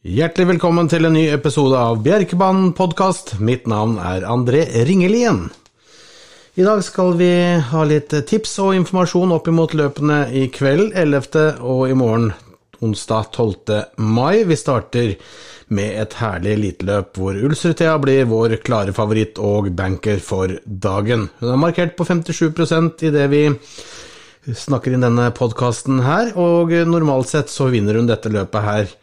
Hjertelig velkommen til en ny episode av Bjerkebanen podkast. Mitt navn er André Ringelien. I dag skal vi ha litt tips og informasjon opp imot løpene i kveld 11. og i morgen onsdag 12. mai. Vi starter med et herlig eliteløp hvor Ulsrud-Thea blir vår klare favoritt og banker for dagen. Hun er markert på 57% i det vi snakker inn denne podkasten her, og normalt sett så vinner hun dette løpet her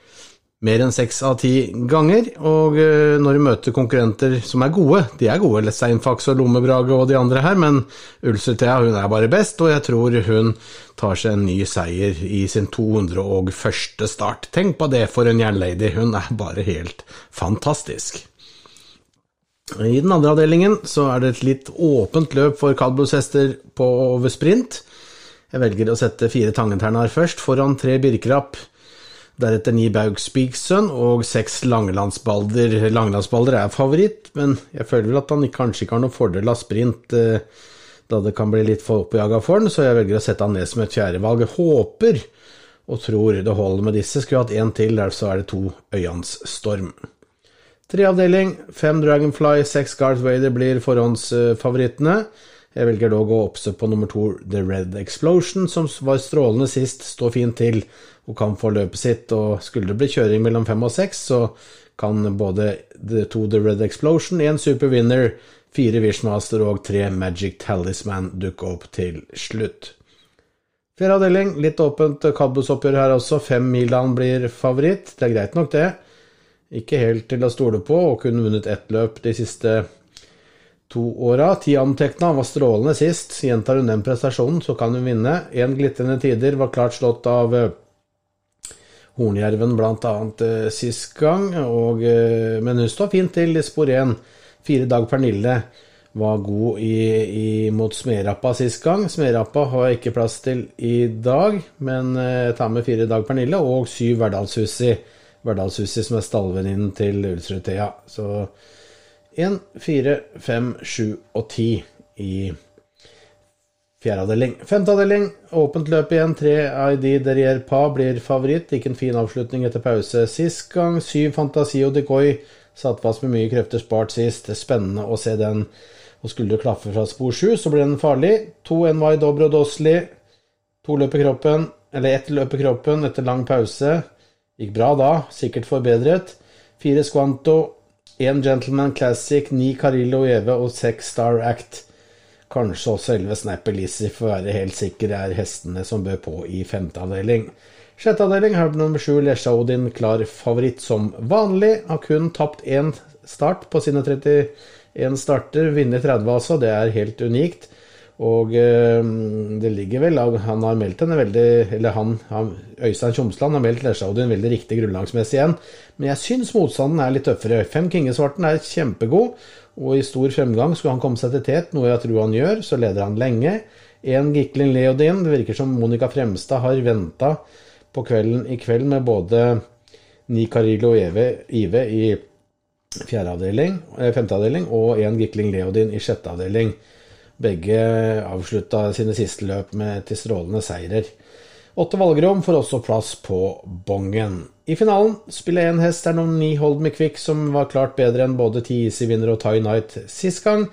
mer enn seks av ti ganger. Og eh, når du møter konkurrenter som er gode, de er gode, Steinfax og Lommebrage og de andre her, men Ulsetea hun er bare best, og jeg tror hun tar seg en ny seier i sin 201. start. Tenk på det for en jernlady, hun er bare helt fantastisk. I den andre avdelingen så er det et litt åpent løp for kaldblodshester på over sprint. Jeg velger å sette fire Tangenternar først, foran tre Birkrapp. Deretter ni Baug Spigsønn og seks Langelandsbalder. Langelandsbalder er favoritt, men jeg føler vel at han kanskje ikke har noen fordel av sprint, eh, da det kan bli litt for oppjaga for han, så jeg velger å sette han ned som et fjerdevalg. Håper og tror det holder med disse. Skulle hatt én til, der så er det to Øyans Storm. Treavdeling, fem Dragonfly, seks Garth Vader blir forhåndsfavorittene. Jeg velger dog å oppse på nummer to The Red Explosion, som var strålende sist, står fint til og kan få løpet sitt. Og skulle det bli kjøring mellom fem og seks, så kan både The to The Red Explosion, én Super Winner, fire Wishmaster og tre Magic Talisman dukke opp til slutt. Fjerde avdeling, litt åpent Kabos-oppgjør her også. Fem Milan blir favoritt. Det er greit nok, det. Ikke helt til å stole på, og kunne vunnet ett løp de siste to åra. Ti antekna, var strålende sist. Gjentar hun den prestasjonen, så kan hun vinne. Én glitrende tider var klart slått av eh, Hornjerven bl.a. Eh, sist gang, og, eh, men hun står fint til spor én. Fire Dag Pernille var god i, i, mot Smerappa sist gang. Smerappa har jeg ikke plass til i dag, men jeg tar med fire Dag Pernille og syv Verdalshussi. Verdalshussi som er stallvenninnen til Ulsrud Thea. Så én, fire, fem, sju og ti i Fjerde avdeling. Femte avdeling, åpent løp igjen. Tre ID Derrier Pa blir favoritt. Ikke en fin avslutning etter pause sist gang. Syv Fantasi og Decoy satt fast med mye krefter spart sist. Spennende å se den. Og skulle det klaffe fra spor sju, så blir den farlig. To NY Dobro Dosli. To løp i kroppen, eller ett løp i kroppen etter lang pause. Gikk bra da, sikkert forbedret. Fire Squanto, én Gentleman Classic, ni Carillo Eve og seks Star Act. Kanskje også elleve Snapper Lizzie for å være helt sikker er hestene som bør på i femte avdeling. Sjette avdeling har nummer sju Lesja Odin klar favoritt som vanlig. Har kun tapt én start på sine 31 starter. Vinner 30 altså, det er helt unikt. Og øh, det ligger vel Han har meldt henne veldig Eller han, han Øystein Tjomsland har meldt Lesja Odin veldig riktig grunnlagsmessig igjen. Men jeg syns motstanden er litt tøffere. Fem Kingesvarten er kjempegod og i stor fremgang skulle han komme seg til tet, noe jeg tror han gjør, så leder han lenge. En Giklin Leodin, det virker som Monica Fremstad har venta på kvelden i kveld med både Ni Carillo Eve, Ive i avdeling, eh, femte avdeling og en Gikling Leodin i sjette avdeling. Begge avslutta sine siste løp med til strålende seirer. Åtte valgrom får også plass på bongen. I finalen spiller én hest er nummer ni Hold Me Quick, som var klart bedre enn både Ti Easy-vinner og Tie Night sist gang.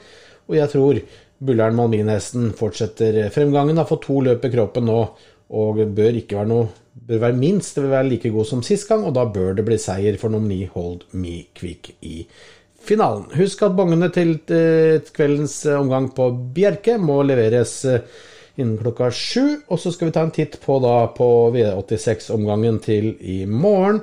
Og jeg tror Bullern Malmin-hesten fortsetter fremgangen. Har fått to løp i kroppen nå og bør ikke være noe bør være minst det vil være like god som sist gang, og da bør det bli seier for nummer ni Hold Me Quick i finalen. Husk at bongene til eh, kveldens omgang på Bjerke må leveres eh, innen klokka sju. Og så skal vi ta en titt på, da, på V86-omgangen til i morgen.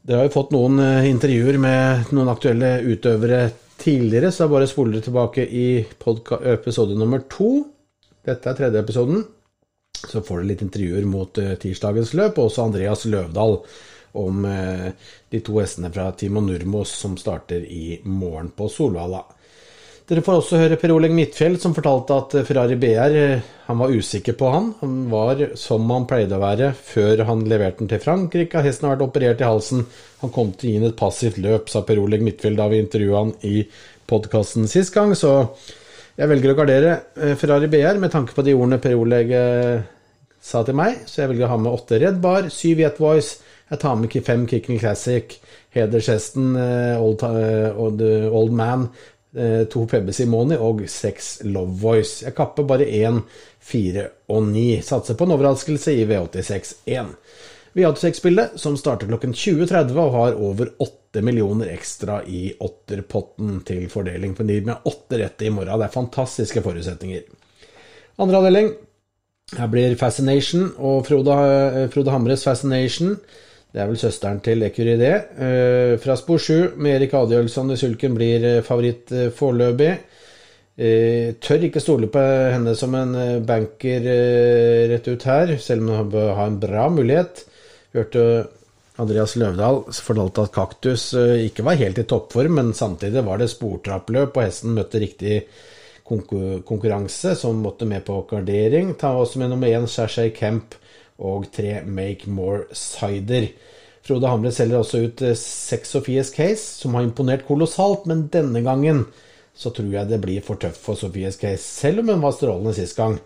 Dere har jo fått noen eh, intervjuer med noen aktuelle utøvere tidligere, så jeg bare spoler tilbake i episode nummer to. Dette er tredje episoden. Så får dere litt intervjuer mot uh, tirsdagens løp, og også Andreas Løvdahl om uh, de to hestene fra Timo Nurmos som starter i morgen på Solvalla. Dere får også høre Per Oleg Midtfjell, som fortalte at Ferrari BR eh, han var usikker på han. Han var som han pleide å være før han leverte den til Frankrike. Hesten har vært operert i halsen. Han kom til å gi inn et passivt løp, sa Per Oleg Midtfjell da vi intervjua han i podkasten sist gang. Så jeg velger å gardere eh, Ferrari BR med tanke på de ordene Per Oleg eh, sa til meg. Så jeg velger å ha med åtte Red Bar, syv Jet Voice, Jeg tar med fem Kicking Classic, hedershesten Old, Old Man, to Pebbe Simoni og seks Love Voice. Jeg kapper bare én, fire og ni. Satser på en overraskelse i V86-1. V86-spillet, som starter klokken 20.30 og har over 8 millioner ekstra i åtterpotten til fordeling. For de med åtte rette i morgen. Det er fantastiske forutsetninger. Andre avdeling. Her blir Fascination og Frode, Frode Hamres Fascination. Det er vel søsteren til Ecuridé. det. fra spor 7 med Erik Adjølsson i sulken blir eh, favoritt eh, foreløpig. Tør ikke stole på henne som en banker rett ut her, selv om hun bør ha en bra mulighet. Hørte Andreas Løvdahl fortalte at Kaktus ikke var helt i toppform, men samtidig var det sportrappløp, og hesten møtte riktig konkurranse, som måtte med på gardering. Ta også med nummer én Shashay Kemp og tre Make More Cider. Frode Hamre selger også ut Sex Sofies Case, som har imponert kolossalt, men denne gangen så tror jeg det blir for tøft for Sofies Case, selv om hun var strålende sist gang.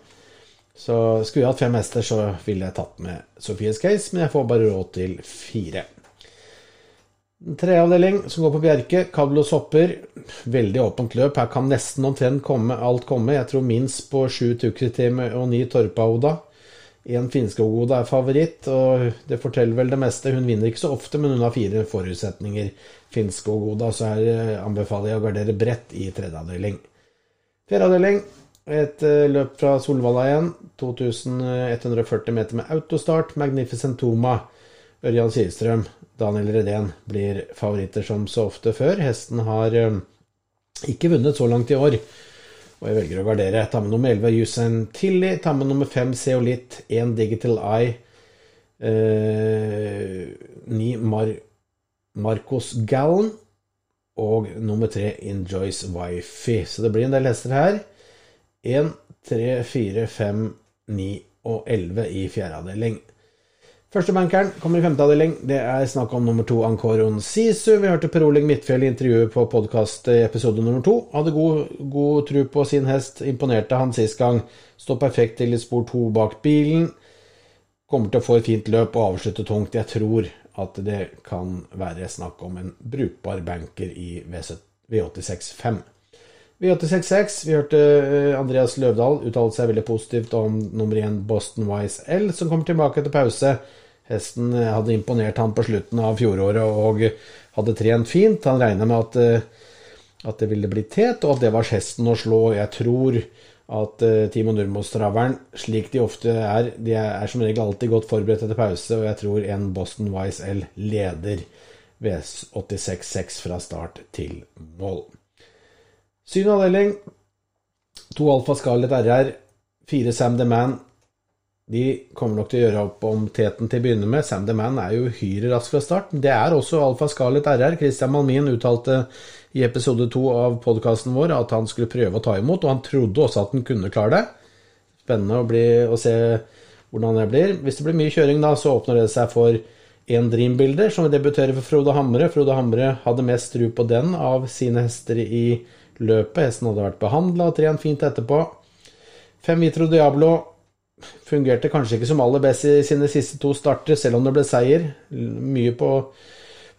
Så skulle jeg hatt fem hester, så ville jeg tatt med Sofies Case, men jeg får bare råd til fire. Treavdeling som går på Bjerke. Kablos hopper. Veldig åpent løp. Her kan nesten omtrent komme, alt komme. Jeg tror minst på sju Tukkritime og ni Torpa-Oda. Én Finnskog-Oda er favoritt, og det forteller vel det meste. Hun vinner ikke så ofte, men hun har fire forutsetninger. Finnskog-Oda, så her eh, anbefaler jeg å gardere bredt i tredje avdeling. Fjerde avdeling, et eh, løp fra Solvalla igjen. 2140 meter med autostart. Magnificent Toma. Ørjan Kihlstrøm, Daniel Redén blir favoritter som så ofte før. Hesten har eh, ikke vunnet så langt i år. Og jeg velger å gardere. Ta med nummer 11 Yusen Tilly. Ta med nummer 5 Zeolit. 1 Digital Eye. Eh, 9 Mar Marcos Gallen. Og nummer 3 Enjoys Wifi. Så det blir en del hester her. 1, 3, 4, 5, 9 og 11 i fjerde avdeling. Første bankeren kommer i femte avdeling. Det er snakk om nummer to Ankoron Sisu. Vi hørte Per Oleg Midtfjell i intervjuet på podkast episode nummer to. Hadde god, god tro på sin hest. Imponerte han sist gang. Står perfekt til i spor to bak bilen. Kommer til å få et fint løp og avslutte tungt. Jeg tror at det kan være snakk om en brukbar banker i V86-5. V86.6, vi hørte eh, Andreas Løvdahl uttale seg veldig positivt om nummer én Boston Wise L, som kommer tilbake etter pause. Hesten hadde imponert han på slutten av fjoråret og hadde trent fint. Han regna med at, eh, at, det ville bli tet, og at det var hesten å slå. Jeg tror at uh, Timo Nurmos-traveren, slik de ofte er, de er som regel alltid godt forberedt etter pause, og jeg tror en Boston Wise L leder V86-6 fra start til mål. Syvende avdeling. To Alfa Scarlett RR, fire Sam The Man, de kommer nok til å gjøre opp om teten til å begynne med. Sam the Man er jo uhyre rask fra start. Det er også Alfa Scarlett RR. Christian Malmin uttalte i episode to av podkasten vår at han skulle prøve å ta imot, og han trodde også at han kunne klare det. Spennende å, bli, å se hvordan det blir. Hvis det blir mye kjøring, da, så åpner det seg for en Dream-bilder, som debuterer for Frode Hamre. Frode Hamre hadde mest tro på den av sine hester i løpet. Hesten hadde vært behandla og trent fint etterpå. Fem Vitro Diablo fungerte kanskje ikke som aller best i sine siste to starter, selv om det ble seier. Mye på,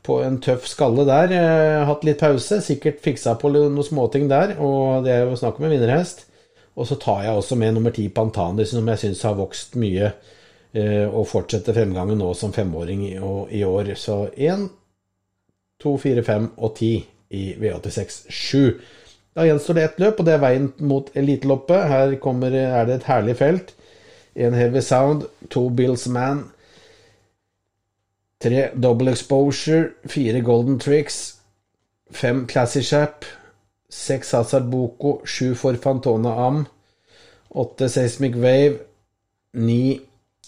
på en tøff skalle der. Eh, hatt litt pause, sikkert fiksa på noen småting der, og det er jo snakk om en vinnerhest. Og så tar jeg også med nummer ti Pantanis, som jeg syns har vokst mye, eh, og fortsetter fremgangen nå som femåring i år. Så én, to, fire, fem og ti i V86 7. Da gjenstår det ett løp, og det er veien mot eliteloppet. Her kommer, er det et herlig felt. En Heavy Sound, to Bills Man, tre Double Exposure, fire Golden Tricks, fem Classy Chap, seks Hazard Boko, sju for Fantona Am, åtte Seismic Wave, ni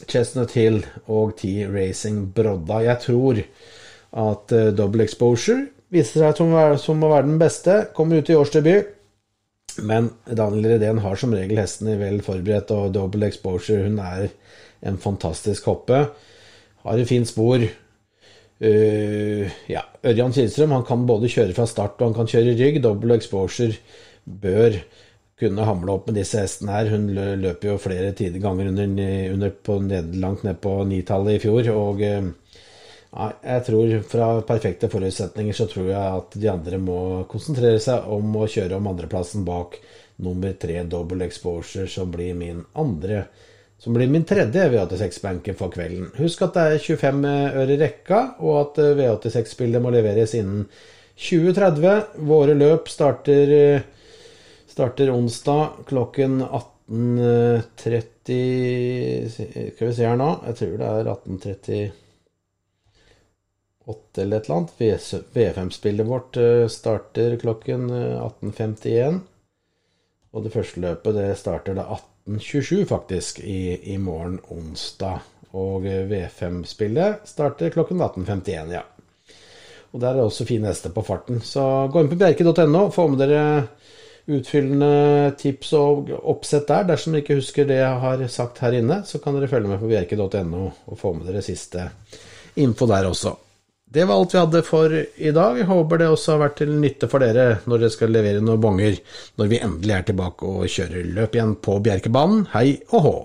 Chestnut Hill og ti Racing Brodda. Jeg tror at uh, Double Exposure viser seg som å være den beste. Kommer ut i årsdebut. Men Daniel Redén har som regel hestene vel forberedt, og double exposure Hun er en fantastisk hoppe. Har et fint spor. Uh, ja, Ørjan Kihlstrøm han kan både kjøre fra start og han kan kjøre rygg. Double exposure bør kunne hamle opp med disse hestene her. Hun løper jo flere tider ganger under, under på ned, langt ned på nitallet i fjor. og uh, Nei, jeg tror fra perfekte forutsetninger så tror jeg at de andre må konsentrere seg om å kjøre om andreplassen bak nummer tre double exposure, som blir min andre som blir min tredje V86-benken for kvelden. Husk at det er 25 øre rekka, og at V86-spillet må leveres innen 2030. Våre løp starter, starter onsdag klokken 18.30 Skal vi se her nå, jeg tror det er 18.30 8 eller et eller annet. V5-spillet vårt eh, starter klokken 18.51. Eh, og det første løpet det starter da 18.27, faktisk, i, i, morgen onsdag. Og eh, V5-spillet starter klokken 18.51, ja. Og der er det også fine hester på farten. Så gå inn på bjerke.no, få med dere utfyllende tips og oppsett der. Dersom dere ikke husker det jeg har sagt her inne, så kan dere følge med på bjerke.no og få med dere siste info der også. Det var alt vi hadde for i dag. Jeg håper det også har vært til nytte for dere når dere skal levere noen bonger når vi endelig er tilbake og kjører løp igjen på Bjerkebanen. Hei og hå!